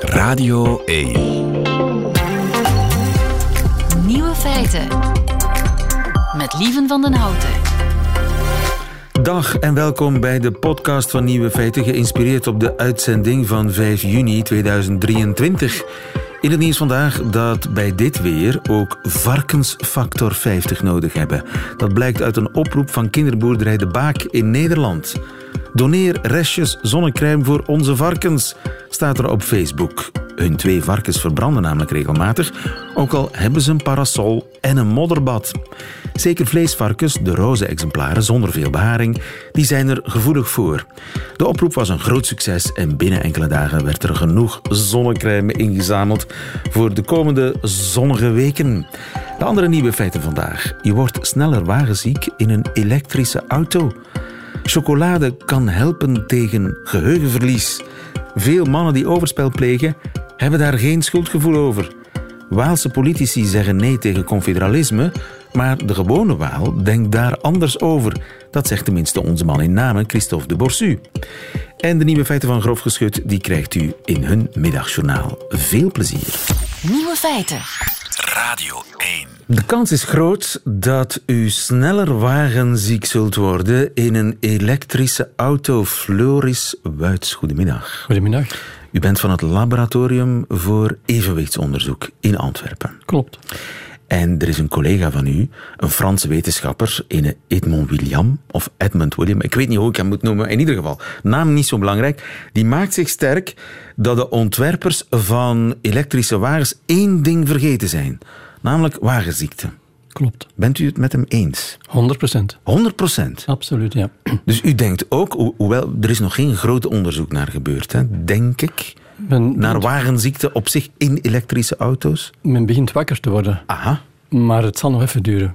Radio 1. Nieuwe feiten. Met Lieven van den Houten. Dag en welkom bij de podcast van Nieuwe Feiten, geïnspireerd op de uitzending van 5 juni 2023. In het nieuws vandaag dat bij dit weer ook varkens factor 50 nodig hebben. Dat blijkt uit een oproep van kinderboerderij De Baak in Nederland. Doneer restjes zonnecrème voor onze varkens, staat er op Facebook. Hun twee varkens verbranden namelijk regelmatig, ook al hebben ze een parasol en een modderbad. Zeker vleesvarkens, de roze exemplaren zonder veel beharing, die zijn er gevoelig voor. De oproep was een groot succes en binnen enkele dagen werd er genoeg zonnecrème ingezameld voor de komende zonnige weken. De andere nieuwe feiten vandaag. Je wordt sneller wagenziek in een elektrische auto. Chocolade kan helpen tegen geheugenverlies. Veel mannen die overspel plegen, hebben daar geen schuldgevoel over. Waalse politici zeggen nee tegen confederalisme, maar de gewone Waal denkt daar anders over. Dat zegt tenminste onze man in namen, Christophe de Borsu. En de nieuwe feiten van Grof Geschut die krijgt u in hun middagjournaal. Veel plezier. Nieuwe feiten. Radio 1. De kans is groot dat u sneller wagenziek zult worden in een elektrische auto. Floris Wuits, goedemiddag. Goedemiddag. U bent van het Laboratorium voor Evenwichtsonderzoek in Antwerpen. Klopt. En er is een collega van u, een Franse wetenschapper, een Edmond William, of Edmund William, ik weet niet hoe ik hem moet noemen, in ieder geval, naam niet zo belangrijk, die maakt zich sterk dat de ontwerpers van elektrische wagens één ding vergeten zijn, namelijk wagenziekte. Klopt. Bent u het met hem eens? 100 procent. 100 procent. Absoluut, ja. Dus u denkt ook, ho- hoewel er is nog geen groot onderzoek naar gebeurd, hè, denk ik, naar wagenziekte op zich in elektrische auto's? men begint wakker te worden, Aha. maar het zal nog even duren.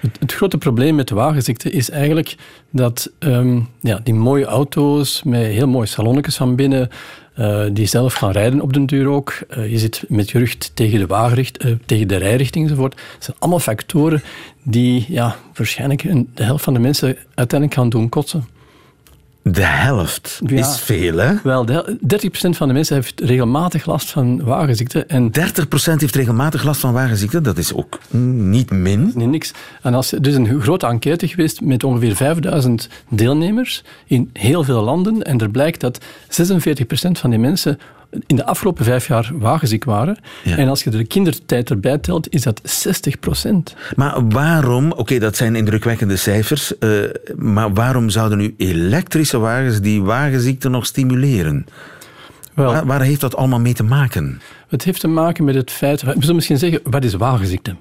Het, het grote probleem met de wagenziekte is eigenlijk dat ehm, ja, die mooie auto's met heel mooie salonnetjes van binnen, eh, die zelf gaan rijden op den duur ook. eh, je zit met je rug tegen de, wagenricht, eh, tegen de rijrichting enzovoort. Dat zijn allemaal factoren die ja, waarschijnlijk de helft van de mensen uiteindelijk gaan doen kotsen. De helft Ja. is veel, hè? Wel, de- 30% van de mensen heeft regelmatig last van wagenziekte. En 30% heeft regelmatig last van wagenziekte. Dat is ook niet min. Nee, niks. En als, er is een grote enquête geweest met ongeveer 5000 deelnemers in heel veel landen. En er blijkt dat 46% van die mensen in de afgelopen vijf jaar wagenziek waren. Ja. En als je de kindertijd erbij telt, is dat 60%. Maar waarom, oké, dat zijn indrukwekkende cijfers, eh, maar waarom zouden nu elektrische wagens die wagenziekte nog stimuleren? Wel, Waar, waar heeft dat allemaal mee te maken? Het heeft te maken met het feit... We zullen misschien zeggen, wat is wagenziekte?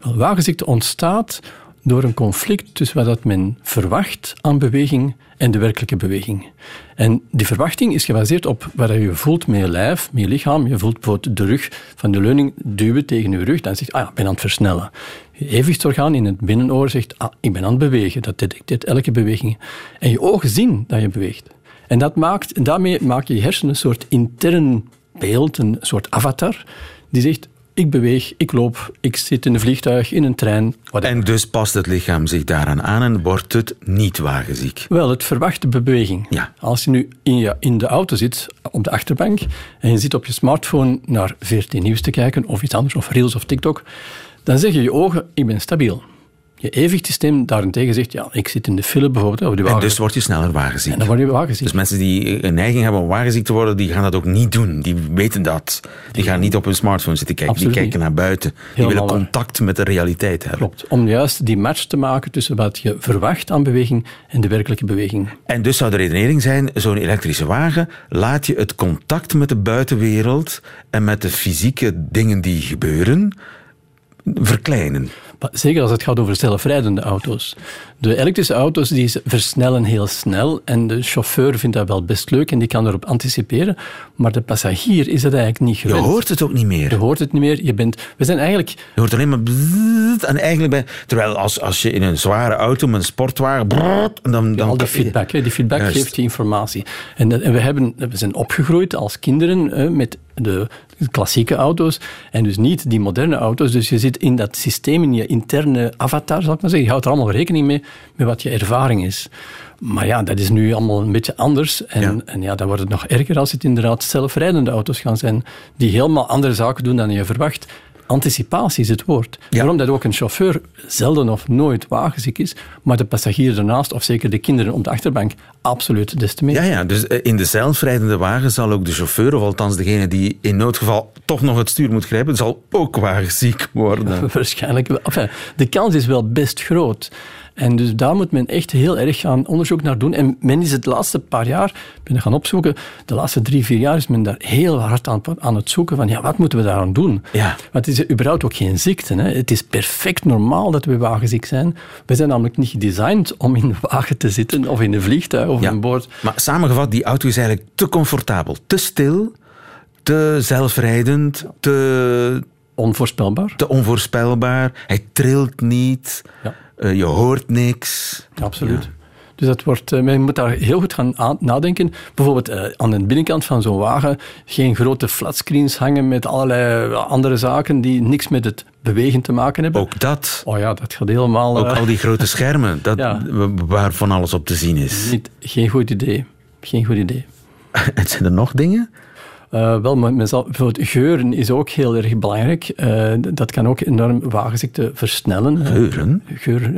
Wel, wagenziekte ontstaat door een conflict tussen wat men verwacht aan beweging en de werkelijke beweging. En die verwachting is gebaseerd op wat je voelt met je lijf, met je lichaam. Je voelt bijvoorbeeld de rug van de leuning duwen tegen je rug. Dan zegt ah ja, ik ben aan het versnellen. Je evenwichtsorgaan in het binnenoor zegt ah, ik ben aan het bewegen. Dat detecteert elke beweging. En je ogen zien dat je beweegt. En dat maakt, daarmee maak je je hersenen een soort intern beeld, een soort avatar, die zegt, ik beweeg, ik loop, ik zit in een vliegtuig, in een trein, whatever. En dus past het lichaam zich daaraan aan en wordt het niet wagenziek. Wel, het verwachte beweging. Ja. Als je nu in, je, in de auto zit, op de achterbank, en je zit op je smartphone naar 14 Nieuws te kijken, of iets anders, of Reels of TikTok, dan zeggen je ogen, ik ben stabiel. Je evenwichtsysteem daarentegen zegt, ja, ik zit in de file bijvoorbeeld, of de En wagen. dus word je sneller wagenziek. en dan word je wagenziek. Dus mensen die een neiging hebben om wagenziek te worden, die gaan dat ook niet doen. Die weten dat. Die gaan niet op hun smartphone zitten kijken. Absoluut die kijken niet. naar buiten. Die willen contact met de realiteit hebben. Klopt, om juist die match te maken tussen wat je verwacht aan beweging en de werkelijke beweging. En dus zou de redenering zijn, zo'n elektrische wagen laat je het contact met de buitenwereld en met de fysieke dingen die gebeuren verkleinen. Zeker als het gaat over zelfrijdende auto's. De elektrische auto's die versnellen heel snel en de chauffeur vindt dat wel best leuk en die kan erop anticiperen. Maar de passagier is het eigenlijk niet Je gewend. hoort het ook niet meer. Je hoort het niet meer. Je bent, we zijn eigenlijk Je hoort alleen maar en eigenlijk terwijl als, als je in een zware auto met een sportwagen en dan, dan al die feedback. Hè. Die feedback Juist. geeft je informatie. En, dat- en we, hebben, we zijn opgegroeid als kinderen hè, met de klassieke auto's en dus niet die moderne auto's. Dus je zit in dat systeem, in je interne avatar, zal ik maar zeggen. Je houdt er allemaal rekening mee met wat je ervaring is. Maar ja, dat is nu allemaal een beetje anders. En Ja. en ja dan wordt het nog erger als het inderdaad zelfrijdende auto's gaan zijn, die helemaal andere zaken doen dan je verwacht. Anticipatie is het woord. Ja. Waarom dat ook een chauffeur zelden of nooit wagenziek is, maar de passagier ernaast, of zeker de kinderen op de achterbank, absoluut des te meer. Ja, ja, dus eh, in de zelfrijdende wagen zal ook de chauffeur, of althans degene die in noodgeval toch nog het stuur moet grijpen, zal ook wagenziek worden. Waarschijnlijk wel. Enfin, de kans is wel best groot. En dus daar moet men echt heel erg gaan onderzoek naar doen. En men is het laatste paar jaar, ik ben gaan opzoeken, de laatste drie, vier jaar is men daar heel hard aan, aan het zoeken van, ja, wat moeten we daaraan doen? Ja. Want het is überhaupt ook geen ziekte. Hè. Het is perfect normaal dat we wagenziek zijn. We zijn namelijk niet gedesigned om in een wagen te zitten, of in een vliegtuig, of Ja. aan boord. Maar samengevat, die auto is eigenlijk te comfortabel, te stil, te zelfrijdend, te, Onvoorspelbaar. te onvoorspelbaar. Hij trilt niet, Ja. Eh, je hoort niks. Absoluut. Dus dat wordt, eh, men moet daar heel goed gaan aan- nadenken. Bijvoorbeeld eh, aan de binnenkant van zo'n wagen geen grote flatscreens hangen met allerlei andere zaken die niks met het bewegen te maken hebben. Ook dat, Oh ja, dat gaat helemaal... ook al die grote schermen, dat, Ja. waar van alles op te zien is. niet, geen goed idee. Geen goed idee. En zijn er nog dingen? Eh, wel, maar men zal, geuren is ook heel erg belangrijk. Eh, dat kan ook enorm wagenziekte versnellen. Eh, Geuren? Geur,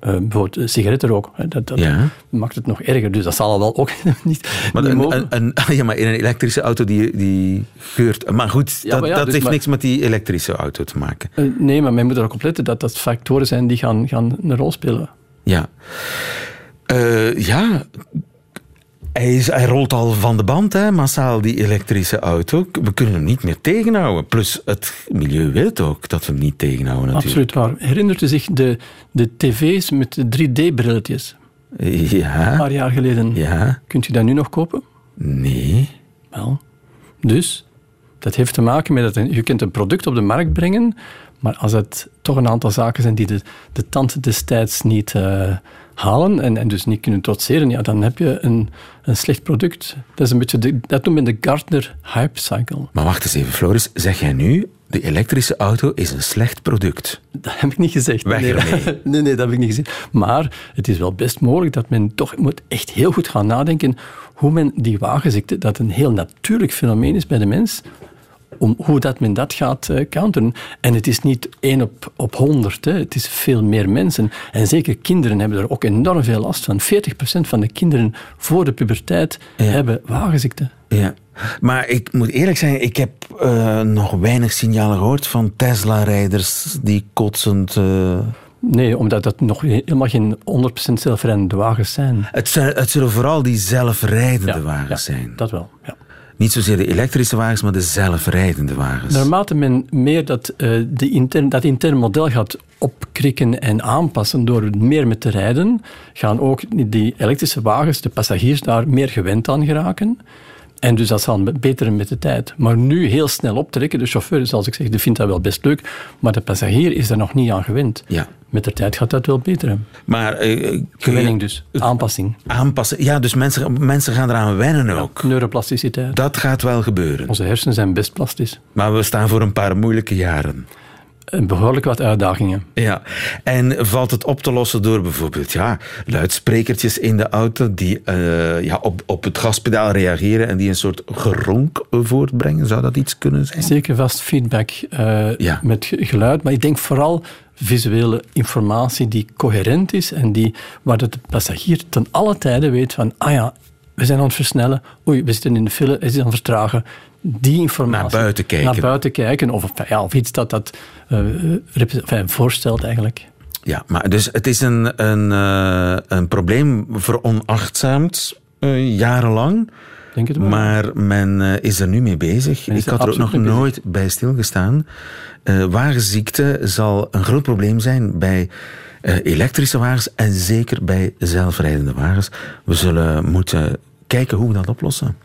bijvoorbeeld sigarettenrook. Dat, dat Ja. maakt het nog erger. Dus dat zal wel ook niet, Maar, niet een, mogen. een, een- ja, maar in een elektrische auto die, die geurt. Maar goed, Ja, dat, maar ja, dat dus heeft maar- niks met die elektrische auto te maken. Nee, maar men moet er ook op letten dat dat factoren zijn die gaan, gaan een rol spelen. Ja. Ja. Hij, is, hij rolt al van de band, hè, massaal, die elektrische auto. We kunnen hem niet meer tegenhouden. Plus, het milieu wil het ook dat we hem niet tegenhouden, natuurlijk. Absoluut waar. Herinnert u zich de, de tv's met de 3D-brilletjes? Een Ja. paar jaar geleden. Ja. Kunt u dat nu nog kopen? Nee. Wel. Dus, dat heeft te maken met dat een- je kunt een product op de markt brengen, maar als het toch een aantal zaken zijn die de, de tand destijds niet eh, halen en, en dus niet kunnen trotseren, ja, dan heb je een, een slecht product. Dat is een beetje de, dat noemt men de Gartner Hype Cycle. Maar wacht eens even, Floris. Zeg jij nu, de elektrische auto is een slecht product? Dat heb ik niet gezegd. Weg nee, ermee. nee, nee, dat heb ik niet gezegd. Maar het is wel best mogelijk dat men toch moet echt heel goed gaan nadenken hoe men die wagenziekte, dat een heel natuurlijk fenomeen is bij de mens, om hoe dat men dat gaat eh, counteren. En het is niet één op, op honderd, hè. het is veel meer mensen. En zeker kinderen hebben er ook enorm veel last van. 40% van de kinderen voor de puberteit hebben wagenziekte. Ja. Maar ik moet eerlijk zijn, ik heb eh, nog weinig signalen gehoord van Tesla-rijders die kotsend... eh, Nee, omdat dat nog helemaal geen 100% zelfrijdende wagens zijn. Het, zijn- het zullen vooral die zelfrijdende wagens ja, zijn. Dat wel, ja. Niet zozeer de elektrische wagens, maar de zelfrijdende wagens. Naarmate men meer dat, eh, de intern, dat intern model gaat opkrikken en aanpassen door meer met te rijden, gaan ook die elektrische wagens, de passagiers, daar meer gewend aan geraken. En dus dat zal beter met de tijd. Maar nu heel snel optrekken, de chauffeur, zoals ik zeg, die vindt dat wel best leuk, maar de passagier is daar nog niet aan gewend. Ja. Met de tijd gaat dat wel beter. Maar eh, je Gewenning dus, aanpassing, aanpassen? Ja, dus mensen, mensen gaan eraan wennen ook. neuroplasticiteit. Dat gaat wel gebeuren. Onze hersenen zijn best plastisch. Maar we staan voor een paar moeilijke jaren. Behoorlijk wat uitdagingen. Ja, en valt het op te lossen door bijvoorbeeld ja, luidsprekertjes in de auto die eh, ja, op, op het gaspedaal reageren en die een soort geronk voortbrengen? Zou dat iets kunnen zijn? Zeker vast feedback eh, Ja. met ge- geluid, maar ik denk vooral visuele informatie die coherent is en die, waar de passagier ten alle tijde weet van, ah ja, we zijn aan het versnellen, oei, we zitten in de file, het is aan het vertragen. Die informatie. Naar buiten kijken. Naar buiten kijken, of, ja, of iets dat dat eh, voorstelt eigenlijk. Ja, maar dus het is een, een, eh, een probleem veronachtzaamd eh, jarenlang. Denk het wel. Maar men is er nu mee bezig. Ik had er ook nog mee bezig. nooit bij stilgestaan. Wagenziekte zal een groot probleem zijn bij elektrische wagens en zeker bij zelfrijdende wagens. We zullen moeten kijken hoe we dat oplossen.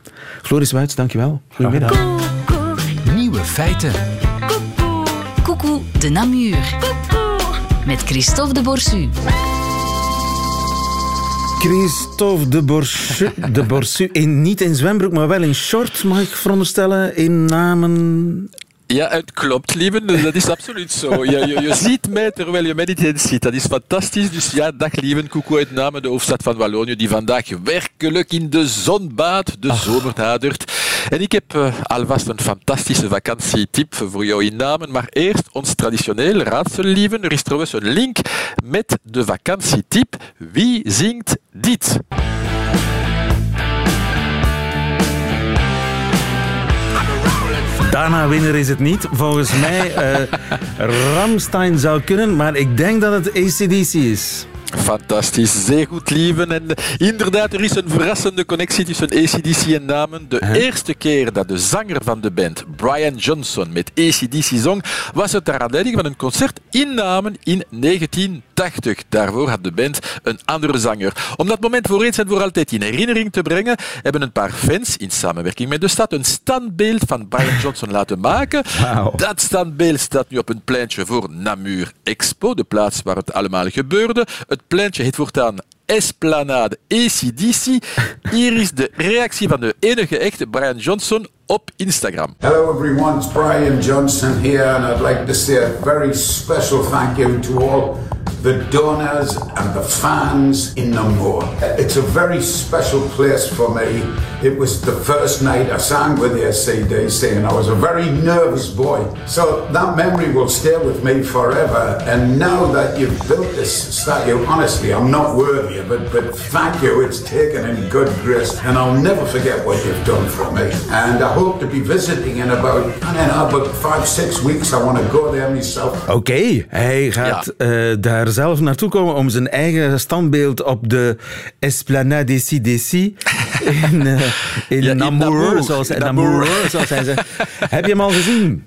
Floris Wuits, dankjewel. Goedemiddag. Nieuwe feiten. Coucou de Namur. Met Christophe de Borsu. Christophe de Borsu, de Borsu in, niet in zwembroek, maar wel in short, mag ik veronderstellen, in namen Ja, het klopt, lieve. Dat is absoluut zo. Je, je, je ziet mij terwijl je mij niet ziet. Dat is fantastisch. Dus ja, dag lieve. Koekoe uit Namen, de hoofdstad van Wallonië, die vandaag werkelijk in de zon baat. De zomer nadert. En ik heb uh, alvast een fantastische vakantietip voor jou in Namen. Maar eerst ons traditioneel raadsel, lieve. Er is trouwens een link met de vakantietip. Wie zingt dit? Dana winner is het niet. Volgens mij uh, Ramstein zou kunnen, maar ik denk dat het ACDC is. Fantastisch, zeer goed lieven. En inderdaad, er is een verrassende connectie tussen ACDC en Namen. De huh? eerste keer dat de zanger van de band, Brian Johnson, met ACDC zong, was het ter aanleiding van een concert in Namen in 1980. Daarvoor had de band een andere zanger. Om dat moment voor eens en voor altijd in herinnering te brengen, hebben een paar fans in samenwerking met de stad een standbeeld van Brian Johnson laten maken. Wow. Dat standbeeld staat nu op een pleintje voor Namur Expo, de plaats waar het allemaal gebeurde. Het pleintje heet voortaan Esplanade ACDC. Hier is de reactie van de enige echte Brian Johnson op Instagram. Hello everyone, it's Brian Johnson here and I'd like to say a very special thank you to all the donors and the fans in Namur. It's a very special place for me. It was the first night I sang with the SCDC and I was a very nervous boy. So that memory will stay with me forever. And now that you've built this statue, honestly, I'm not worthy of it, but thank you. It's taken in good grace and I'll never forget what you've done for me. And I hope to be visiting in about, I don't know, about five, six weeks. I want to go there myself. Oké, okay, hij gaat ja. uh, daar zelf naartoe komen om zijn eigen standbeeld op de Esplanade CDC in, uh, in, ja, Namur, in Namur, zoals, Namur, zoals hij zegt. Heb je hem al gezien?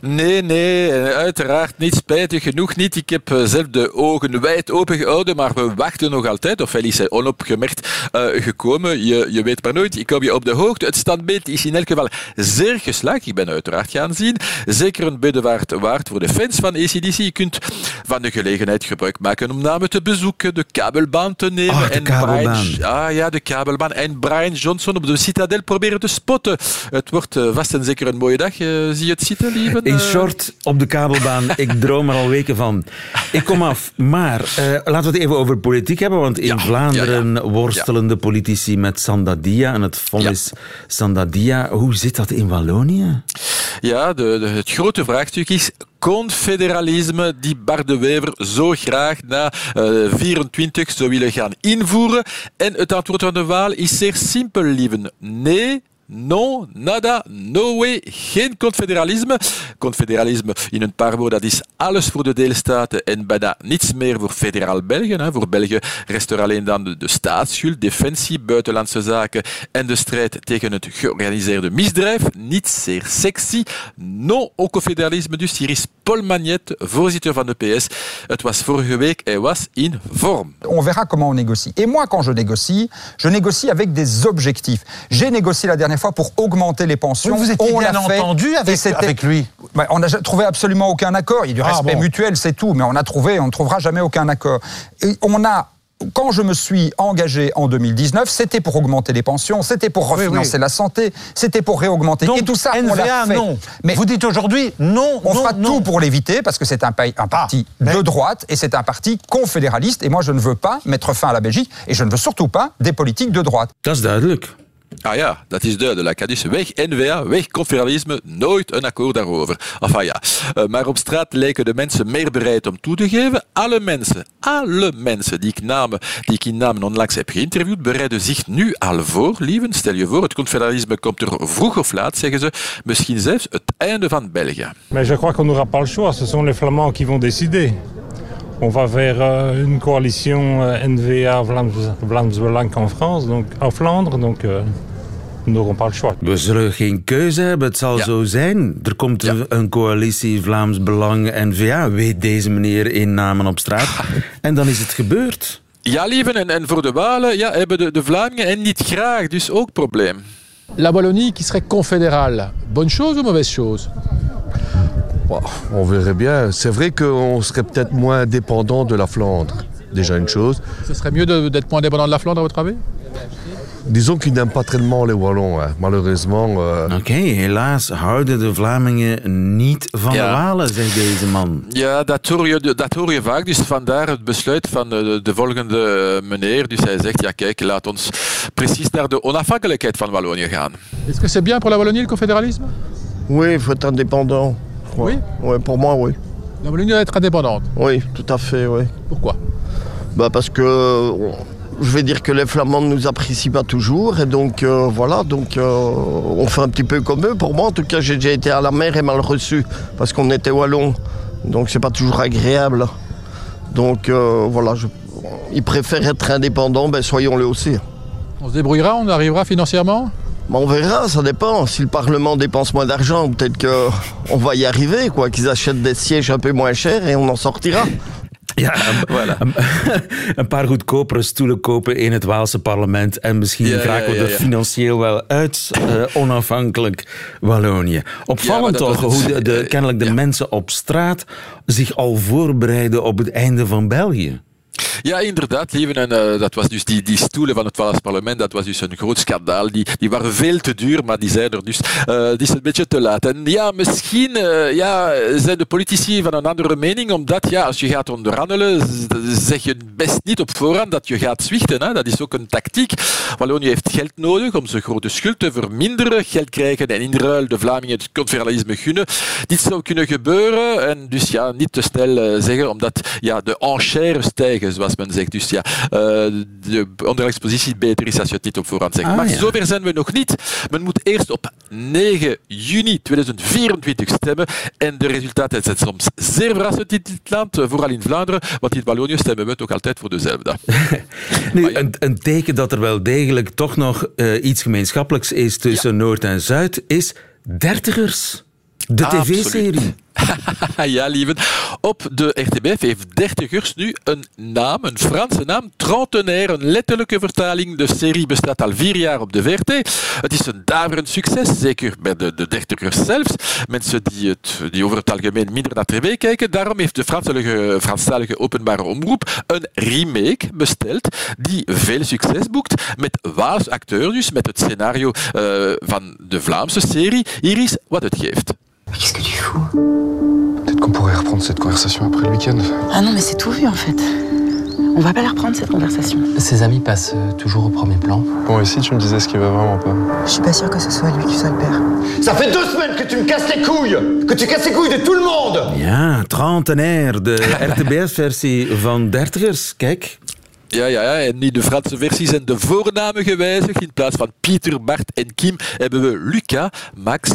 Nee, nee, uiteraard niet. Spijtig genoeg niet. Ik heb zelf de ogen wijd open gehouden, maar we wachten nog altijd. Ofwel is hij onopgemerkt uh, gekomen. Je, je weet maar nooit. Ik hou je op de hoogte. Het standbeeld is in elk geval zeer geslaagd. Ik ben uiteraard gaan zien. Zeker een bedewaard waard voor de fans van ACDC. Je kunt van de gelegenheid gebruik maken om namen te bezoeken, de kabelbaan te nemen. Oh, de en kabelbaan. Brian, ah ja, de kabelbaan. En Brian Johnson op de Citadel proberen te spotten. Het wordt vast en zeker een mooie dag. Uh, zie je het zitten, lieve? In short op de kabelbaan. Ik droom er al weken van. Ik kom af. Maar uh, laten we het even over politiek hebben. Want in Ja, Vlaanderen ja, ja. worstelen de politici met Sandadia en het vonnis Sandadia. Hoe zit dat in Wallonië? Ja, de, de, het grote vraagstuk is confederalisme die Bart de Wever zo graag na uh, 24 zou willen gaan invoeren. En het antwoord van de Waal is zeer simpel, lieven. Nee, No, nada, no way, geen confederalisme. Confederalisme, in een paar woorden, dat is alles voor de deelstaten en bijna niets meer voor federaal België. Hè. Voor België rest er alleen dan de, de staatsschuld, defensie, buitenlandse zaken en de strijd tegen het georganiseerde misdrijf. Niet zeer sexy. No au confederalisme, dus hier is Paul Magnet, voorzitter van de PS. Het was vorige week, hij was in vorm. On verra comment on négocie. Et moi, quand je négocie, je négocie avec des objectifs. J'ai négocié la dernière fois pour augmenter les pensions. Oui, vous étiez on bien fait, entendu avec, lui. Bah, on n'a trouvé absolument aucun accord. Il y a du Ah, respect bon. mutuel, c'est tout, mais on a trouvé, on ne trouvera jamais aucun accord. Et on a. Quand je me suis engagé en 2019, c'était pour augmenter les pensions, c'était pour refinancer oui. la santé, c'était pour réaugmenter. Donc, et tout ça, on NVA, l'a fait. non. Mais Vous dites aujourd'hui non, on non, fera non. tout pour l'éviter parce que c'est un, parti mais- de droite et c'est un parti confédéraliste. Et moi, je ne veux pas mettre fin à la Belgique et je ne veux surtout pas des politiques de droite. Dat is. Ah ja, dat is duidelijk. Dus weg NVA, weg confederalisme, nooit een akkoord daarover. Enfin ja, Uh, maar op straat lijken de mensen meer bereid om toe te geven. Alle mensen, alle mensen die ik, namen, die ik in namen onlangs heb geïnterviewd, bereiden zich nu al voor. Lieven, stel je voor, het confederalisme komt er vroeg of laat, zeggen ze. Misschien zelfs het einde van België. Mais je crois qu'on n'aura pas le choix. Ce sont les Flamands qui vont décider. On va vers euh, une coalition euh, NVA Vlaams, Belang en France, donc en Flandre, donc euh, nous n'aurons pas le choix. We zullen geen keuze hebben, het zal Ja. zo zijn. Er komt een, een coalitie Vlaams Belang en VA, weet deze meneer in namen op straat. En dan is het gebeurd. Ja, lieven, en, en voor de Walen ja, hebben de, de Vlamingen en niet graag, dus ook probleem. La Wallonie qui serait confédérale, bonne chose ou mauvaise chose Bon, on verrait bien. C'est vrai qu'on serait peut-être moins dépendant de la Flandre. Déjà une chose. Ce serait mieux d'être moins dépendant de la Flandre, à votre avis? Disons qu'ils n'aiment pas tellement les Wallons, hein. malheureusement. euh. Oké, helaas houden de Vlamingen niet van Ja. de Walen, zegt deze man. Ja, dat hoor, je, dat hoor je vaak. Dus vandaar het besluit van de, de volgende meneer. Dus hij zegt, ja kijk, laat ons precies naar de onafhankelijkheid van Wallonië gaan. Est-ce que c'est bien pour la Wallonie le confédéralisme? Oui, il faut être indépendant. Oui Ouais, Pour moi, oui. La Wallonie doit être indépendante. Oui, tout à fait, oui. Pourquoi? Bah parce que euh, je vais dire que les Flamands ne nous apprécient pas toujours et donc euh, voilà, donc euh, on fait un petit peu comme eux. Pour moi, en tout cas, j'ai déjà été à la mer et mal reçu parce qu'on était wallon, donc c'est pas toujours agréable. Donc euh, voilà, je- ils préfèrent être indépendants, ben soyons-le aussi. On se débrouillera, on arrivera financièrement? Mais on verra, ça dépend. Si le Parlement dépense moins d'argent, peut-être qu'on va y arriver, quoi. Qu'ils achètent des sièges un peu moins chers et on en sortira. Ja, een, een paar goedkopere stoelen kopen in het Waalse parlement en misschien Ja, raken we ja, er financieel wel uit, eh, onafhankelijk Wallonië. Opvallend maar toch, hoe de, de- eh, kennelijk de mensen op straat zich al voorbereiden op het einde van België. Ja, inderdaad, lieven. En eh, dat was dus die, die stoelen van het Waals parlement, dat was dus een groot schandaal. Die, die waren veel te duur, maar die zijn er dus. eh die is een beetje te laat. En ja, misschien eh, ja, zijn de politici van een andere mening, omdat ja, als je gaat onderhandelen, zeg je best niet op voorhand dat je gaat zwichten. Hè. Dat is ook een tactiek. Wallonië heeft geld nodig om zijn grote schuld te verminderen, geld krijgen en in ruil de Vlamingen het confederalisme gunnen. Dit zou kunnen gebeuren en dus ja, niet te snel zeggen, omdat ja, de enchères stijgen, zoals men zegt. Dus ja, eh, de onderhandelingspositie beter is als je het niet op voorhand zegt. Ah, maar ja. zover zijn we nog niet. Men moet eerst op 9 juni 2024 stemmen en de resultaten zijn soms zeer verrassend in dit land, eh, vooral in Vlaanderen, want in Wallonië stemmen we toch altijd voor dezelfde. Nu, een, een teken dat er wel degelijk toch nog eh, iets gemeenschappelijks is tussen Noord en Zuid, is dertigers. De tv-serie. ja, lieven. Op de RTBF heeft dertigers nu een naam, een Franse naam, Trentenaire, een letterlijke vertaling. De serie bestaat al vier jaar op de VRT. Het is een daverend succes, zeker bij de, de dertigers zelfs. Mensen die, het, die over het algemeen minder naar tv kijken. Daarom heeft de Franstalige, Franstalige openbare omroep een remake besteld die veel succes boekt met Waals acteurs, dus met het scenario eh, van de Vlaamse serie. Hier is wat het geeft. Qu'est-ce que tu fous Peut-être qu'on pourrait reprendre cette conversation après le week-end. Ah non, mais c'est tout vu en fait. On va pas la reprendre cette conversation. Ses amis passent toujours au premier plan. Bon, et si tu me disais ce qui va vraiment pas Je suis pas sûre que ce soit lui qui soit le père. Ça fait deux semaines que tu me casses les couilles Que tu casses les couilles de tout le monde Ja, Trentenaire, de RTBS-versie van dertigers. Kijk, Ja, ja, ja, en in de Franse versie zijn de voornamen gewijzigd. In plaats van Pieter, Bart en Kim hebben we Luca, Max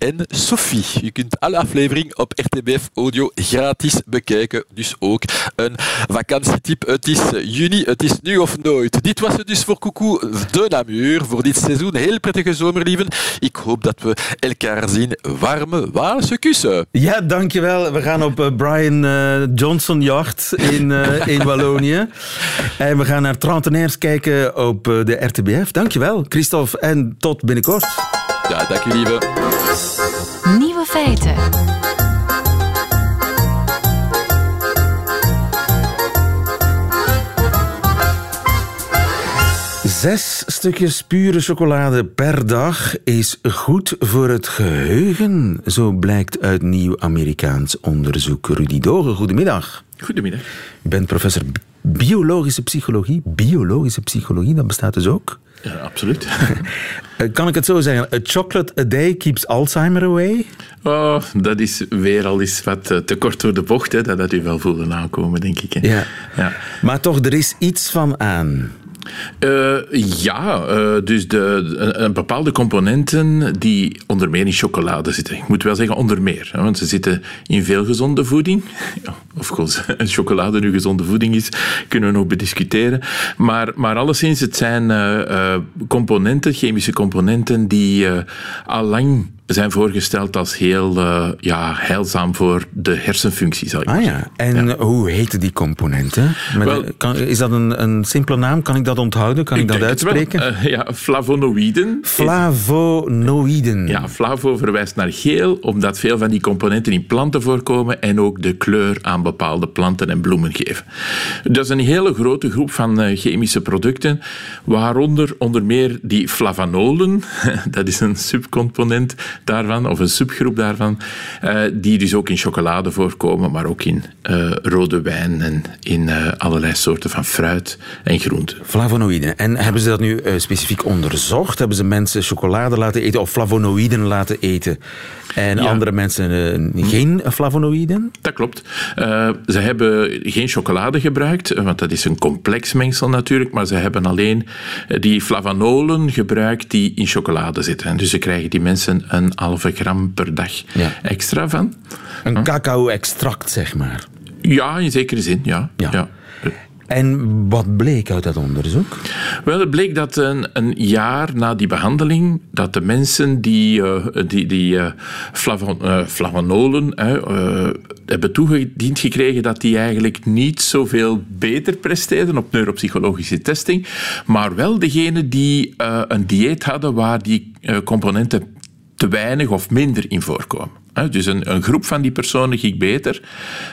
en Sophie. Je kunt alle afleveringen op RTBF Audio gratis bekijken. Dus ook een vakantietip. Het is juni, het is nu of nooit. Dit was het dus voor Coucou de Namur. Voor dit seizoen heel prettige zomerlieven. Ik hoop dat we elkaar zien. Warme Waalse kussen. Ja, dankjewel. We gaan op eh, Brian eh, Johnson jacht in, eh, in Wallonië. En we gaan naar Trentenaires kijken op de RTBF. Dankjewel, Christophe. En tot binnenkort. Ja, dank je lieve. Nieuwe feiten. Zes stukjes pure chocolade per dag is goed voor het geheugen. Zo blijkt uit nieuw Amerikaans onderzoek. Rudy Dogen, goedemiddag. Goedemiddag. U bent professor bi- biologische psychologie. Biologische psychologie, dat bestaat dus ook. Ja, absoluut. Eh, Kan ik het zo zeggen? A chocolate a day keeps Alzheimer away? Oh, dat is weer al eens wat eh, te kort door de bocht. Hè. Dat had u wel voelen aankomen, denk ik. Hè. Ja. Ja. Maar toch, er is iets van aan. Eh, ja, eh, dus de, een, bepaalde componenten die onder meer in chocolade zitten. Ik moet wel zeggen onder meer, hè, want ze zitten in veel gezonde voeding. Ja, of goed, chocolade nu gezonde voeding is, kunnen we nog bediscuteren. Maar, maar alleszins, het zijn eh, componenten, chemische componenten, die eh, al lang zijn voorgesteld als heel uh, ja, heilzaam voor de hersenfunctie, zal ik ah, maar ja. zeggen. En hoe heten die componenten? Wel- kan, is dat een, een simpele naam? Kan ik dat onthouden? Kan ik, dat uitspreken? Eh, ja, flavonoïden. Flavonoïden. Ja, flavo verwijst naar geel, omdat veel van die componenten in planten voorkomen en ook de kleur aan bepaalde planten en bloemen geven. Dat is een hele grote groep van eh, chemische producten, waaronder onder meer die flavanolen, dat is een subcomponent daarvan, of een subgroep daarvan, eh, die dus ook in chocolade voorkomen, maar ook in eh, rode wijn en in eh, allerlei soorten van fruit en groenten. Flavonoïden. En hebben ze dat nu specifiek onderzocht? Hebben ze mensen chocolade laten eten of flavonoïden laten eten? En Ja. andere mensen geen flavonoïden? Dat klopt. Ze hebben geen chocolade gebruikt, want dat is een complex mengsel natuurlijk, maar ze hebben alleen die flavanolen gebruikt die in chocolade zitten. En dus ze krijgen die mensen een halve gram per dag extra van. Een cacao-extract, zeg maar. Ja, in zekere zin, ja. ja. En wat bleek uit dat onderzoek? Wel, het bleek dat een, een jaar na die behandeling, dat de mensen die, eh, die, die eh, flavo- eh, flavanolen eh, eh, hebben toegediend gekregen, dat die eigenlijk niet zoveel beter presteerden op neuropsychologische testing, maar wel degenen die eh, een dieet hadden waar die eh, componenten te weinig of minder in voorkomen. Dus een, een groep van die personen ging beter,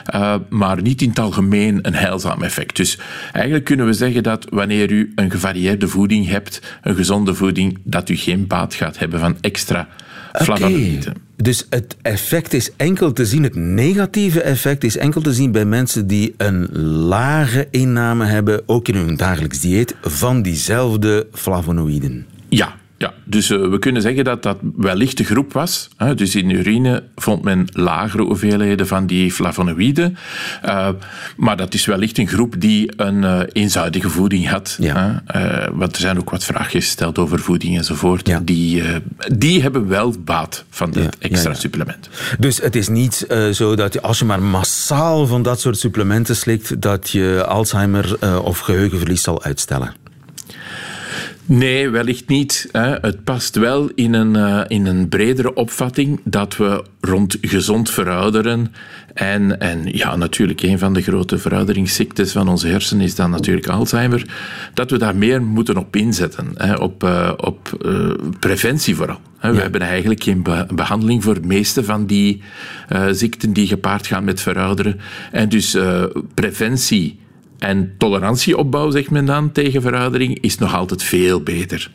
eh, maar niet in het algemeen een heilzaam effect. Dus eigenlijk kunnen we zeggen dat wanneer u een gevarieerde voeding hebt, een gezonde voeding, dat u geen baat gaat hebben van extra flavonoïden. Dus het effect is enkel te zien, het negatieve effect is enkel te zien bij mensen die een lage inname hebben, ook in hun dagelijks dieet, van diezelfde flavonoïden. Ja, ja. dus eh, we kunnen zeggen dat dat wellicht de groep was. Hè. Dus in urine vond men lagere hoeveelheden van die flavonoïden. Eh, maar dat is wellicht een groep die een eh, eenzijdige voeding had. Hè. Want er zijn ook wat vragen gesteld over voeding enzovoort. Die, eh, die hebben wel baat van dit extra ja, ja. supplement. Dus het is niet zo dat je, als je maar massaal van dat soort supplementen slikt, dat je Alzheimer of geheugenverlies zal uitstellen. Nee, wellicht niet. Het past wel in een, eh, in een bredere opvatting dat we rond gezond verouderen. En, en ja, natuurlijk, een van de grote verouderingsziektes van onze hersenen is dan natuurlijk Alzheimer. Dat we daar meer moeten op inzetten. Op eh, op eh, preventie vooral. We hebben eigenlijk geen be- behandeling voor de meeste van die ziekten die gepaard gaan met verouderen. En dus preventie en tolerantieopbouw, zegt men dan, tegen veroudering, is nog altijd veel beter.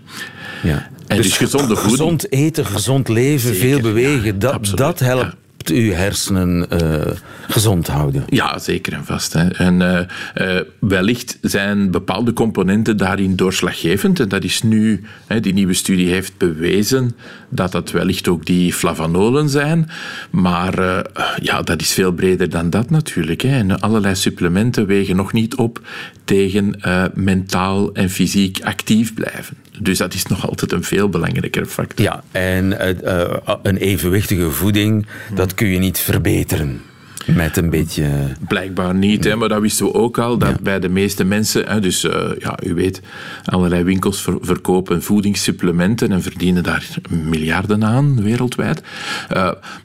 Ja. En dus, gezonde voeding. Gezond eten, gezond leven, veel bewegen, dat, dat helpt uw hersenen eh, gezond houden. Ja, zeker en vast. Hè. En eh, eh, wellicht zijn bepaalde componenten daarin doorslaggevend. En dat is nu, hè, die nieuwe studie heeft bewezen dat dat wellicht ook die flavanolen zijn. Maar ja, dat is veel breder dan dat natuurlijk. Hè. En allerlei supplementen wegen nog niet op tegen mentaal en fysiek actief blijven. Dus dat is nog altijd een veel belangrijker factor. Ja, en eh, eh, een evenwichtige voeding, dat kun je niet verbeteren met een beetje... Blijkbaar niet, hè, maar dat wisten we ook al. Dat bij de meeste mensen, hè, dus eh, ja, u weet, allerlei winkels ver- verkopen voedingssupplementen en verdienen daar miljarden aan wereldwijd.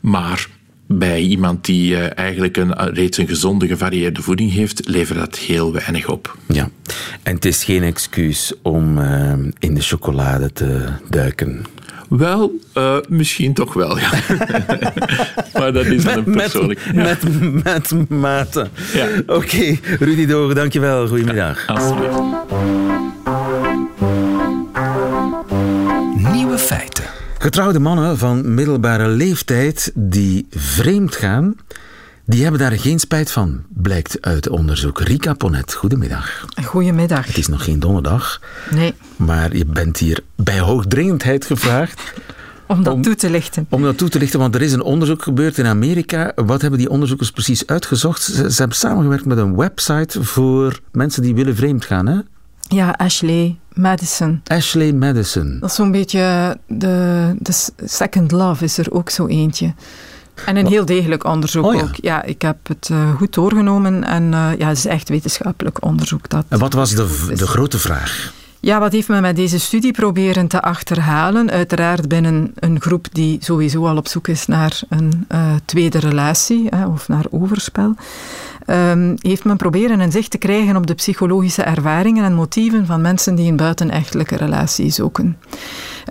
Maar bij iemand die eh, eigenlijk een, reeds een gezonde, gevarieerde voeding heeft, levert dat heel weinig op. Ja, en het is geen excuus om eh, in de chocolade te duiken. Wel, eh, misschien toch wel, ja. maar dat is dan een persoonlijk... ja. Met, met mate. Ja. Oké, Rudy Dogen, dankjewel. Goedemiddag. Alsjeblieft. Getrouwde mannen van middelbare leeftijd die vreemd gaan, die hebben daar geen spijt van, blijkt uit onderzoek. Rika Ponet, goedemiddag. Goedemiddag. Het is nog geen donderdag, Nee, maar je bent hier bij hoogdringendheid gevraagd. om dat toe te lichten. Om dat toe te lichten, want er is een onderzoek gebeurd in Amerika. Wat hebben die onderzoekers precies uitgezocht? Ze, ze hebben samengewerkt met een website voor mensen die willen vreemd gaan, hè? Ja, Ashley Madison. Ashley Madison. Dat is zo'n beetje de, de Second Love is er ook zo eentje. En een heel degelijk onderzoek Oh ja. ook. Ja, ik heb het eh, goed doorgenomen en eh, ja, het is echt wetenschappelijk onderzoek. Dat, En wat was de, de grote vraag? Ja, wat heeft men met deze studie proberen te achterhalen? Uiteraard binnen een groep die sowieso al op zoek is naar een uh, tweede relatie hè, of naar overspel. Um, heeft men proberen een zicht te krijgen op de psychologische ervaringen en motieven van mensen die een buitenechtelijke relatie zoeken.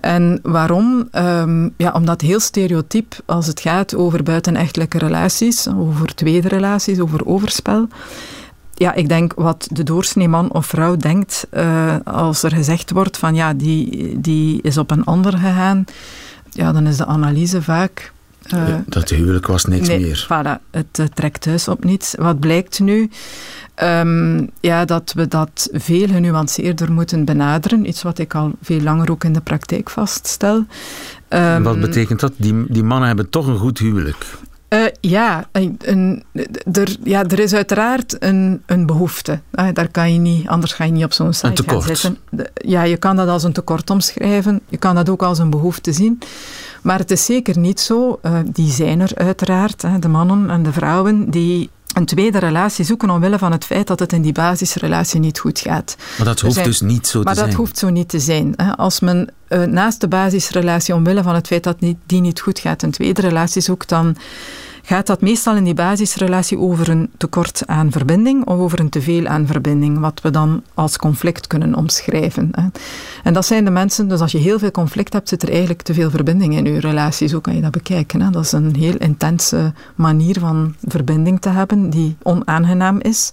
En waarom? Um, ja, omdat heel stereotyp als het gaat over buitenechtelijke relaties, over tweede relaties, over overspel ja, ik denk wat de doorsnee man of vrouw denkt uh, als er gezegd wordt van ja, die, die is op een ander gegaan, ja, dan is de analyse vaak... Uh, dat huwelijk was niks nee, meer. Voilà, het uh, trekt thuis op niets. Wat blijkt nu? Um, ja, dat we dat veel genuanceerder moeten benaderen. Iets wat ik al veel langer ook in de praktijk vaststel. Um, wat betekent dat? Die, die mannen hebben toch een goed huwelijk. Ja, een, er, ja, er is uiteraard een, een behoefte. Uh, daar kan je niet, anders ga je niet op zo'n site gaan zitten. De, ja, je kan dat als een tekort omschrijven. Je kan dat ook als een behoefte zien. Maar het is zeker niet zo. Uh, die zijn er uiteraard, de mannen en de vrouwen die een tweede relatie zoeken omwille van het feit dat het in die basisrelatie niet goed gaat. Maar dat hoeft zijn, dus niet zo te maar zijn. Maar dat hoeft zo niet te zijn. Als men uh, naast de basisrelatie omwille van het feit dat die niet goed gaat een tweede relatie zoekt, dan gaat dat meestal in die basisrelatie over een tekort aan verbinding of over een teveel aan verbinding, wat we dan als conflict kunnen omschrijven. En dat zijn de mensen, dus als je heel veel conflict hebt, zit er eigenlijk te veel verbinding in je relatie. Zo kan je dat bekijken. Dat is een heel intense manier van verbinding te hebben, die onaangenaam is.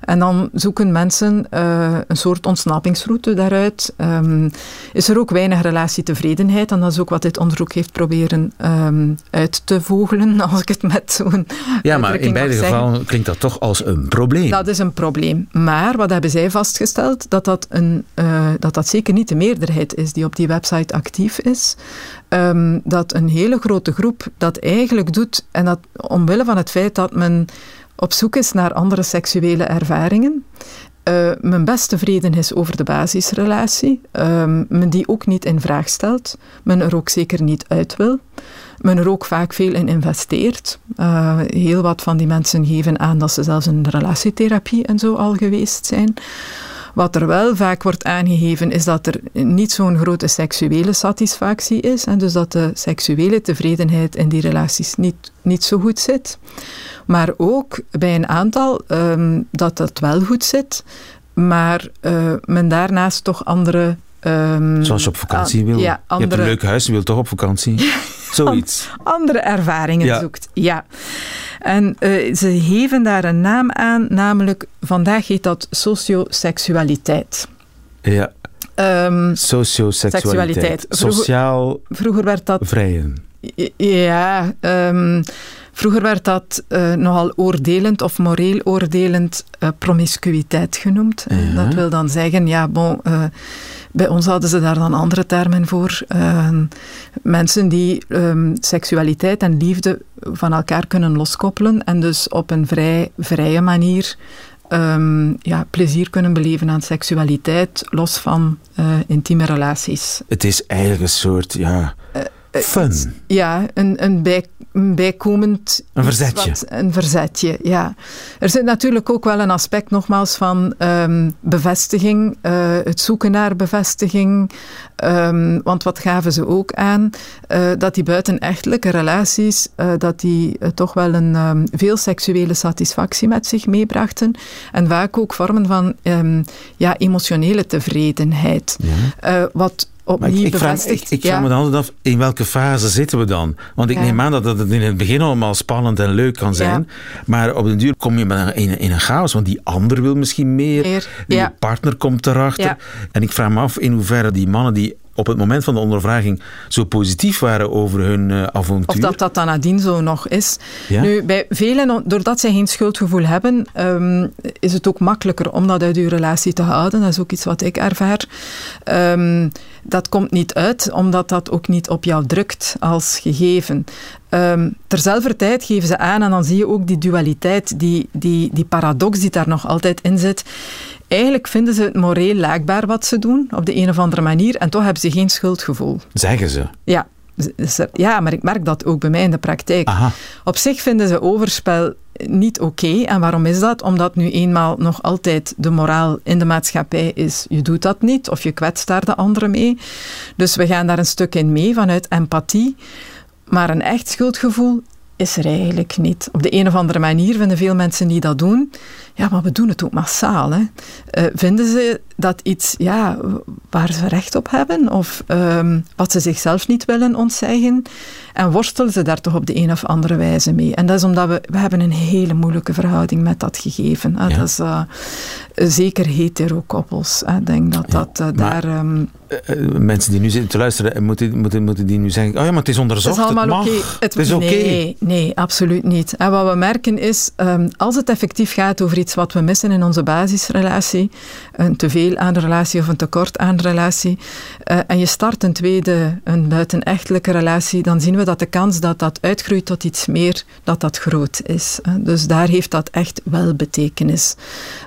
En dan zoeken mensen uh, een soort ontsnappingsroute daaruit. Um, is er ook weinig relatietevredenheid? En dat is ook wat dit onderzoek heeft proberen um, uit te vogelen, als ik het met zo'n. Ja, maar in beide gevallen klinkt dat toch als een probleem. Dat is een probleem. Maar wat hebben zij vastgesteld? Dat dat, een, uh, dat, dat zeker niet de meerderheid is die op die website actief is. Um, dat een hele grote groep dat eigenlijk doet, en dat omwille van het feit dat men op zoek is naar andere seksuele ervaringen. Uh, men best tevreden is over de basisrelatie. Uh, men die ook niet in vraag stelt. Men er ook zeker niet uit wil. Men er ook vaak veel in investeert. Uh, heel wat van die mensen geven aan dat ze zelfs in relatietherapie en zo al geweest zijn. Wat er wel vaak wordt aangegeven is dat er niet zo'n grote seksuele satisfactie is. En dus dat de seksuele tevredenheid in die relaties niet, niet zo goed zit. Maar ook bij een aantal um, dat dat wel goed zit, maar uh, men daarnaast toch andere. Um, Zoals je op vakantie wil. Ja, andere, je hebt een leuk huis, je wilt toch op vakantie? Zoiets. andere ervaringen Ja. zoekt. Ja. En uh, ze geven daar een naam aan, namelijk vandaag heet dat socioseksualiteit. Ja. Um, Socioseksualiteit. Vroeger- Sociaal Vroeger werd dat vrijen. Ja, um, vroeger werd dat uh, nogal oordelend of moreel oordelend uh, promiscuïteit genoemd. Dat wil dan zeggen, ja, bon, bij ons hadden ze daar dan andere termen voor. mensen die um, seksualiteit en liefde van elkaar kunnen loskoppelen en dus op een vrij vrije manier um, ja, plezier kunnen beleven aan seksualiteit, los van intieme relaties. Het is eigenlijk een soort, ja... Fun. Ja, een, een, bij, een bijkomend... Een verzetje. Wat, een verzetje, ja. Er zit natuurlijk ook wel een aspect, nogmaals, van um, bevestiging. Uh, het zoeken naar bevestiging. Um, want wat gaven ze ook aan? Uh, dat die buitenechtelijke relaties, uh, dat die toch wel een um, veel seksuele satisfactie met zich meebrachten. En vaak ook vormen van ja, emotionele tevredenheid. Ja. wat maar ik, ik, vraag, ik, ik vraag me dan altijd af, in welke fase zitten we dan? Want ik Ja. neem aan dat het in het begin allemaal spannend en leuk kan zijn. Maar op den duur kom je in, in een chaos. Want die ander wil misschien meer. Meer, Je partner komt erachter. En ik vraag me af in hoeverre die mannen die op het moment van de ondervraging zo positief waren over hun eh, avontuur. Of dat dat dan nadien zo nog is. Ja. Nu, bij velen, doordat zij geen schuldgevoel hebben, um, is het ook makkelijker om dat uit uw relatie te houden. Dat is ook iets wat ik ervaar. Um, dat komt niet uit, omdat dat ook niet op jou drukt als gegeven. Um, terzelfde tijd geven ze aan, en dan zie je ook die dualiteit, die, die, die paradox die daar nog altijd in zit. Eigenlijk vinden ze het moreel laakbaar wat ze doen, op de een of andere manier, en toch hebben ze geen schuldgevoel. Zeggen ze. Ja, ja, maar ik merk dat ook bij mij in de praktijk. Op zich vinden ze overspel niet oké. En waarom is dat? Omdat nu eenmaal nog altijd de moraal in de maatschappij is: je doet dat niet of je kwetst daar de anderen mee. Dus we gaan daar een stuk in mee vanuit empathie. Maar een echt schuldgevoel is er eigenlijk niet. Op de een of andere manier vinden veel mensen die dat doen. Ja, maar we doen het ook massaal. Hè. Eh, vinden ze dat iets ja, waar ze recht op hebben of ehm, wat ze zichzelf niet willen ontzeggen? En worstelen ze daar toch op de een of andere wijze mee? En dat is omdat we, we hebben een hele moeilijke verhouding met dat gegeven. Hè. Dat is eh, zeker hetero-koppels. Ik denk dat dat eh, daar... ehm, Eh, eh, mensen die nu zitten te luisteren, moeten, moeten, moeten die nu zeggen: Oh ja, maar het is onderzocht. Het is allemaal oké. Het, is oké. Nee, nee, absoluut niet. En wat we merken is, ehm, als het effectief gaat over iets wat we missen in onze basisrelatie, een teveel aan de relatie of een tekort aan de relatie, eh, en je start een tweede, een buitenechtelijke relatie, dan zien we dat de kans dat dat uitgroeit tot iets meer, dat dat groot is. Dus daar heeft dat echt wel betekenis.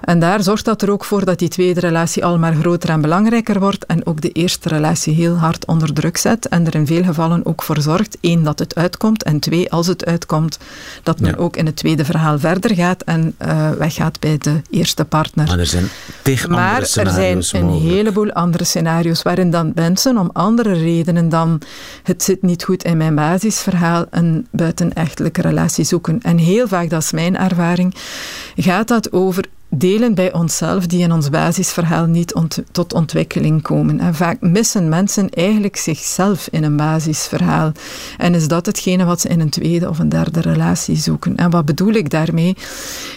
En daar zorgt dat er ook voor dat die tweede relatie al maar groter en belangrijker wordt en ook de eerste relatie heel hard onder druk zet en er in veel gevallen ook voor zorgt, één, dat het uitkomt en twee, als het uitkomt, dat men Ja. ook in het tweede verhaal verder gaat en eh, weggaat bij de eerste partner. Maar er zijn tegen Maar er zijn scenario's een mogelijk. heleboel andere scenario's waarin dan mensen om andere redenen dan het zit niet goed in mijn basisverhaal een buitenechtelijke relatie zoeken. En heel vaak, dat is mijn ervaring, gaat dat over delen bij onszelf die in ons basisverhaal niet tot ontwikkeling komen. En vaak missen mensen eigenlijk zichzelf in een basisverhaal. En is dat hetgene wat ze in een tweede of een derde relatie zoeken. En wat bedoel ik daarmee?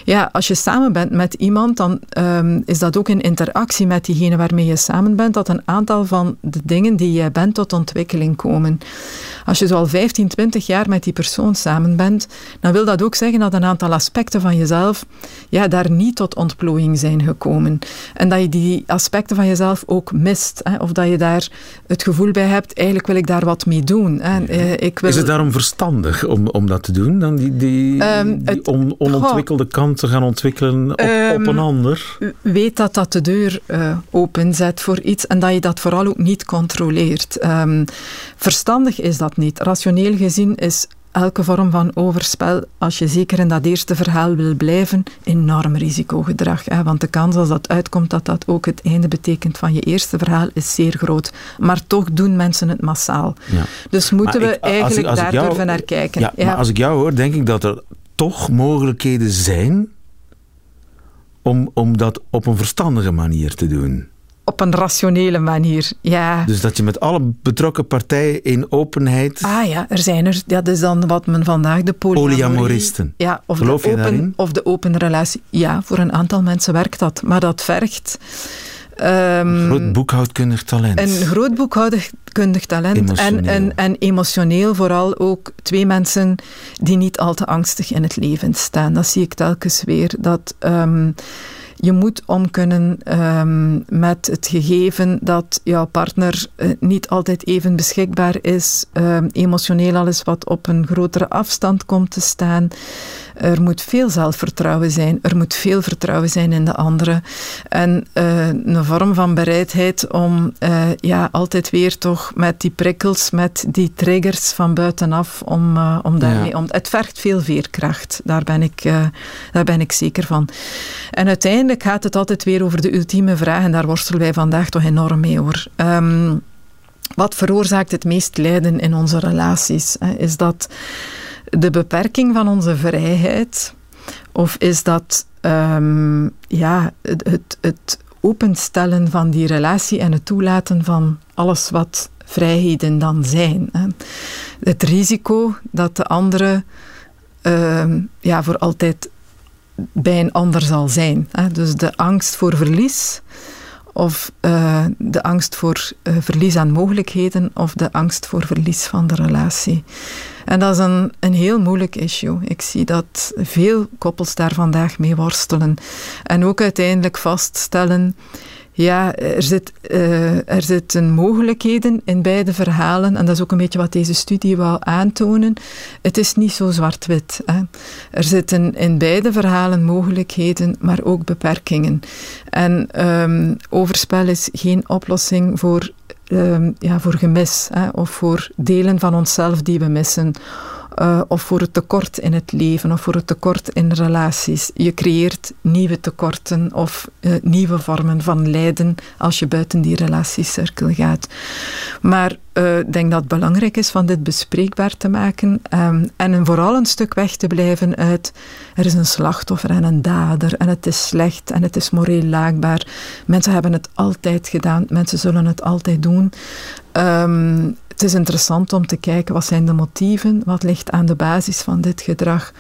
Ja, als je samen bent met iemand, dan ehm, is dat ook in interactie met diegene waarmee je samen bent, dat een aantal van de dingen die jij bent tot ontwikkeling komen. Als je zo al 15, 20 jaar met die persoon samen bent, dan wil dat ook zeggen dat een aantal aspecten van jezelf ja, daar niet tot ontplooiing zijn gekomen. En dat je die aspecten van jezelf ook mist. Hè, of dat je daar het gevoel bij hebt, eigenlijk wil ik daar wat mee doen. Hè. Eh, Ik wil... Is het daarom verstandig om, om dat te doen? Dan die, die, Ehm, die on- onontwikkelde kant te gaan ontwikkelen op, op Ehm, een ander? weet dat dat de deur eh, openzet voor iets en dat je dat vooral ook niet controleert. Ehm, verstandig is dat niet. Rationeel gezien is elke vorm van overspel, als je zeker in dat eerste verhaal wil blijven, enorm risicogedrag. Hè? Want de kans als dat uitkomt dat dat ook het einde betekent van je eerste verhaal is zeer groot. Maar toch doen mensen het massaal. Ja. Dus moeten Maar we ik- als ik- eigenlijk ik daar jou- durven naar kijken. Ja, maar als ik jou hoor, denk ik dat er toch mogelijkheden zijn om, om dat op een verstandige manier te doen. Op een rationele manier, ja. Dus dat je met alle betrokken partijen in openheid... Ah ja, er zijn er. Dat is dan wat men vandaag de. Polyamoristen. Ja, of Geloof de je open, daarin? Of de open relatie. Ja, voor een aantal mensen werkt dat. Maar dat vergt... ehm, Groot boekhoudkundig talent. een groot boekhoudkundig talent en, Emotioneel. en, en emotioneel vooral ook twee mensen die niet al te angstig in het leven staan. Dat zie ik telkens weer. Dat ehm, je moet om kunnen ehm, met het gegeven dat jouw partner eh, niet altijd even beschikbaar is, ehm, emotioneel alles wat op een grotere afstand komt te staan. Er moet veel zelfvertrouwen zijn. Er moet veel vertrouwen zijn in de andere. En eh, een vorm van bereidheid om eh, ja, altijd weer toch met die prikkels, met die triggers van buitenaf, om, eh, om daarmee om. Het vergt veel veerkracht. Daar ben, ik, daar ben ik zeker van. En uiteindelijk gaat het altijd weer over de ultieme vraag. En daar worstelen wij vandaag toch enorm mee hoor. Ehm, wat veroorzaakt het meest lijden in onze relaties? Is dat de beperking van onze vrijheid? Of is dat ehm, ja, het, het, openstellen van die relatie en het toelaten van alles wat vrijheden dan zijn? Hè? Het risico dat de andere ehm, ja, voor altijd bij een ander zal zijn. Hè? Dus de angst voor verlies of eh, de angst voor eh, verlies aan mogelijkheden of de angst voor verlies van de relatie. En dat is een, een heel moeilijk issue. Ik zie dat veel koppels daar vandaag mee worstelen. En ook uiteindelijk vaststellen, ja, er, zit, eh, er zitten mogelijkheden in beide verhalen. En dat is ook een beetje wat deze studie wou aantonen. Het is niet zo zwart-wit. Er zitten in beide verhalen mogelijkheden, maar ook beperkingen. En ehm, overspel is geen oplossing voor ehm, ja, voor gemis hè, of voor delen van onszelf die we missen. Uh, of voor het tekort in het leven of voor het tekort in relaties. Je creëert nieuwe tekorten of uh, nieuwe vormen van lijden als je buiten die relatiecirkel gaat. Maar uh, ik denk dat het belangrijk is van dit bespreekbaar te maken um, en vooral een stuk weg te blijven uit er is een slachtoffer en een dader en het is slecht en het is moreel laakbaar. Mensen hebben het altijd gedaan, mensen zullen het altijd doen. Um, het is interessant om te kijken wat zijn de motieven, wat ligt aan de basis van dit gedrag.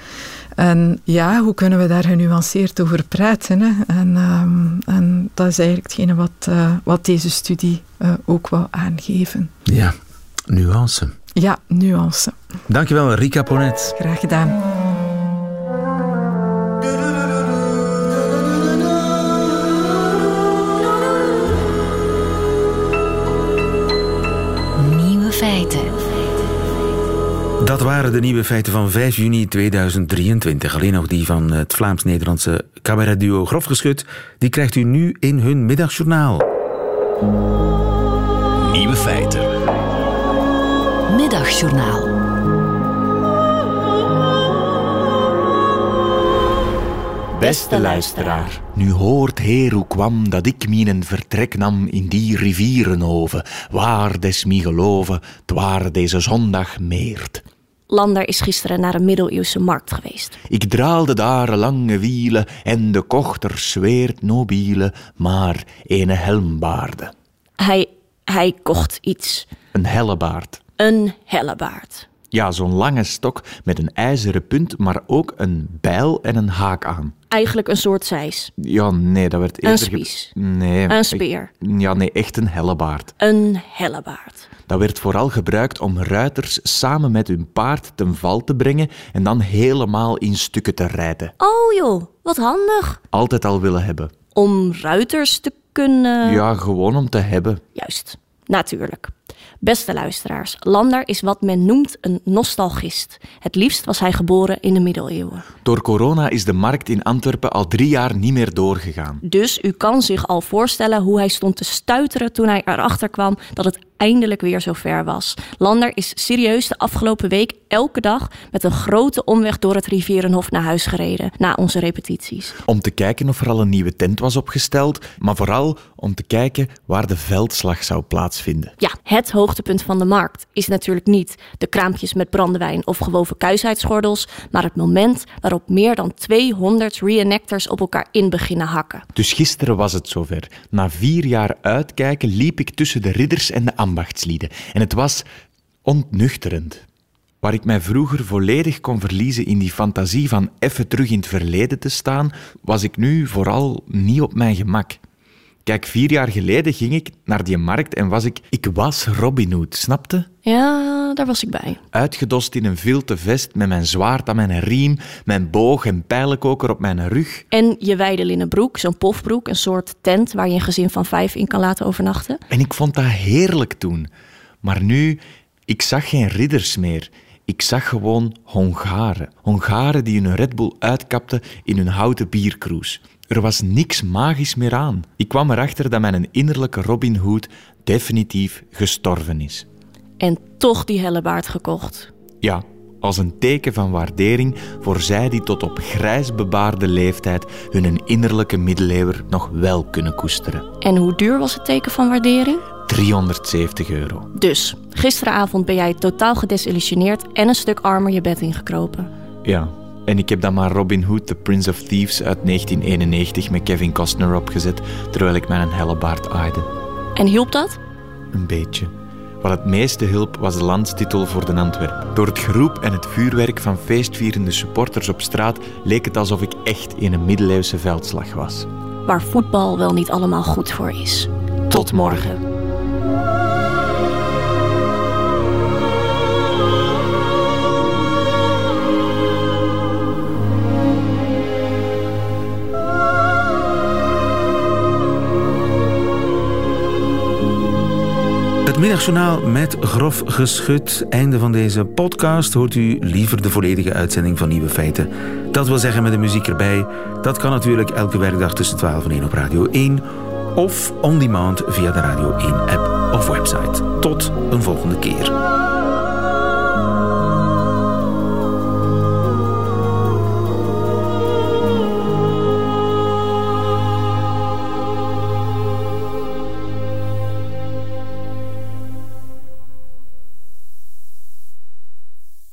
En ja, hoe kunnen we daar genuanceerd over praten? Hè? En, um, en, dat is eigenlijk hetgene wat, uh, wat deze studie uh, ook wil aangeven. Ja, nuance. Ja, nuance. Dankjewel, Rika Ponet. Graag gedaan. Feiten. Dat waren de nieuwe feiten van 5 juni 2023. Alleen nog die van het Vlaams-Nederlandse cabaretduo Grofgeschut. Die krijgt u nu in hun middagjournaal. Nieuwe feiten. Middagjournaal. Beste luisteraar, nu hoort Heer hoe kwam dat ik mijn vertrek nam in die rivierenhoven, waar des mi geloven, twaar deze zondag meert. Lander is gisteren naar een middeleeuwse markt geweest. Ik draalde daar lange wielen en de kochter zweert nobiele, maar ene helmbaarde. Hij, hij kocht iets. Een hellebaard. Een hellebaard. Ja, zo'n lange stok met een ijzeren punt, maar ook een bijl en een haak aan. Eigenlijk een soort zeis. Ja, nee, dat werd eerder... Een spies. Nee. Een speer. Ja, nee, echt een hellebaard. Een hellebaard. Dat werd vooral gebruikt om ruiters samen met hun paard ten val te brengen en dan helemaal in stukken te rijden. Oh joh, wat handig. Altijd al willen hebben. Om ruiters te kunnen... Ja, gewoon om te hebben. Juist, natuurlijk. Beste luisteraars, Lander is wat men noemt een nostalgist. Het liefst was hij geboren in de middeleeuwen. Door corona is de markt in Antwerpen al drie jaar niet meer doorgegaan. Dus u kan zich al voorstellen hoe hij stond te stuiteren toen hij erachter kwam dat het eindelijk weer zover was. Lander is serieus de afgelopen week elke dag met een grote omweg door het Rivierenhof naar huis gereden na onze repetities. Om te kijken of er al een nieuwe tent was opgesteld, maar vooral om te kijken waar de veldslag zou plaatsvinden. Ja, het hoogtepunt van de markt is natuurlijk niet de kraampjes met brandewijn of gewoven kuisheidsgordels, maar het moment waarop meer dan 200 reenactors op elkaar in beginnen hakken. Dus gisteren was het zover. Na vier jaar uitkijken liep ik tussen de ridders en de En het was ontnuchterend. Waar ik mij vroeger volledig kon verliezen in die fantasie van even terug in het verleden te staan, was ik nu vooral niet op mijn gemak. Kijk, vier jaar geleden ging ik naar die markt en was ik... Ik was Robin Hood, snapte? Ja, daar was ik bij. Uitgedost in een vilten vest met mijn zwaard aan mijn riem, mijn boog en pijlenkoker op mijn rug. En je wijde broek, zo'n pofbroek, een soort tent waar je een gezin van vijf in kan laten overnachten. En ik vond dat heerlijk toen. Maar nu, ik zag geen ridders meer. Ik zag gewoon Hongaren. Hongaren die hun Red Bull uitkapten in hun houten bierkroes. Er was niks magisch meer aan. Ik kwam erachter dat mijn innerlijke Robin Hood definitief gestorven is. En toch die hellebaard gekocht. Ja, als een teken van waardering voor zij die tot op grijs bebaarde leeftijd hun innerlijke middeleeuwer nog wel kunnen koesteren. En hoe duur was het teken van waardering? 370 euro. Dus, gisteravond ben jij totaal gedesillusioneerd en een stuk armer je bed ingekropen. Ja, en ik heb dan maar Robin Hood, The Prince of Thieves uit 1991 met Kevin Costner opgezet, terwijl ik mijn hellebaard aaide. En hielp dat? Een beetje. Wat het meeste hielp was de landstitel voor de Antwerp. Door het geroep en het vuurwerk van feestvierende supporters op straat leek het alsof ik echt in een middeleeuwse veldslag was. Waar voetbal wel niet allemaal goed voor is. Tot morgen. Middagjournaal met grof geschut. Einde van deze podcast. Hoort u liever de volledige uitzending van Nieuwe Feiten? Dat wil zeggen met de muziek erbij. Dat kan natuurlijk elke werkdag tussen 12 en 1 op Radio 1 of on demand via de Radio 1 app. of website. Tot een volgende keer.